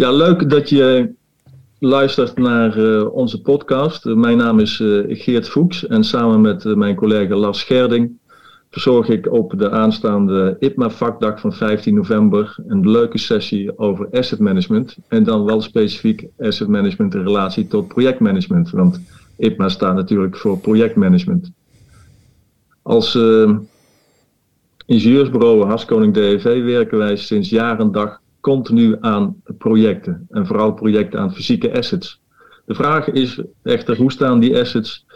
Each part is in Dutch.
Ja, leuk dat je luistert naar uh, onze podcast. Uh, mijn naam is uh, Geert Voeks en samen met mijn collega Lars Scherding verzorg ik op de aanstaande IPMA-vakdag van 15 november een leuke sessie over asset management. En dan wel specifiek asset management in relatie tot projectmanagement. Want IPMA staat natuurlijk voor projectmanagement. Als ingenieursbureau Haskoning DEV werken wij sinds jaar en dag continu aan projecten. En vooral projecten aan fysieke assets. De vraag is echter, hoe staan die assets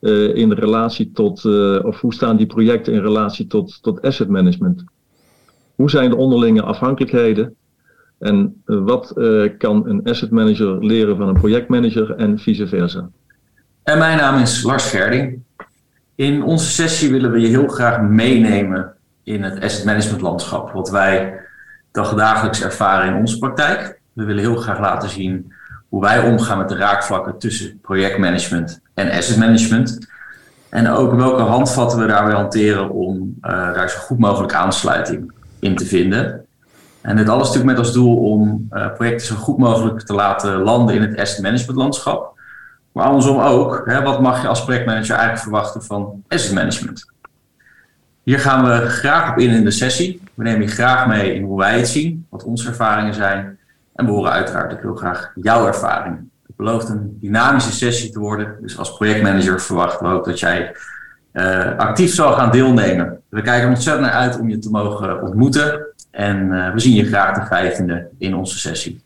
uh, in relatie tot, uh, of hoe staan die projecten in relatie tot, tot asset management? Hoe zijn de onderlinge afhankelijkheden? En uh, wat kan een asset manager leren van een projectmanager en vice versa? En mijn naam is Lars Gerding. In onze sessie willen we je heel graag meenemen in het asset management landschap. Wat wij dagelijks ervaren in onze praktijk. We willen heel graag laten zien hoe wij omgaan met de raakvlakken tussen projectmanagement en asset management. En ook welke handvatten we daarbij hanteren om uh, daar zo goed mogelijk aansluiting in te vinden. En dit alles natuurlijk met als doel om uh, projecten zo goed mogelijk te laten landen in het asset management landschap. Maar andersom ook, hè, wat mag je als projectmanager eigenlijk verwachten van asset management? Hier gaan we graag op in in de sessie. We nemen je graag mee in hoe wij het zien, wat onze ervaringen zijn. En we horen uiteraard ook heel graag jouw ervaringen. Het belooft een dynamische sessie te worden. Dus als projectmanager verwachten we ook dat jij uh, actief zal gaan deelnemen. We kijken ontzettend naar uit om je te mogen ontmoeten. En uh, we zien je graag de 15e in onze sessie.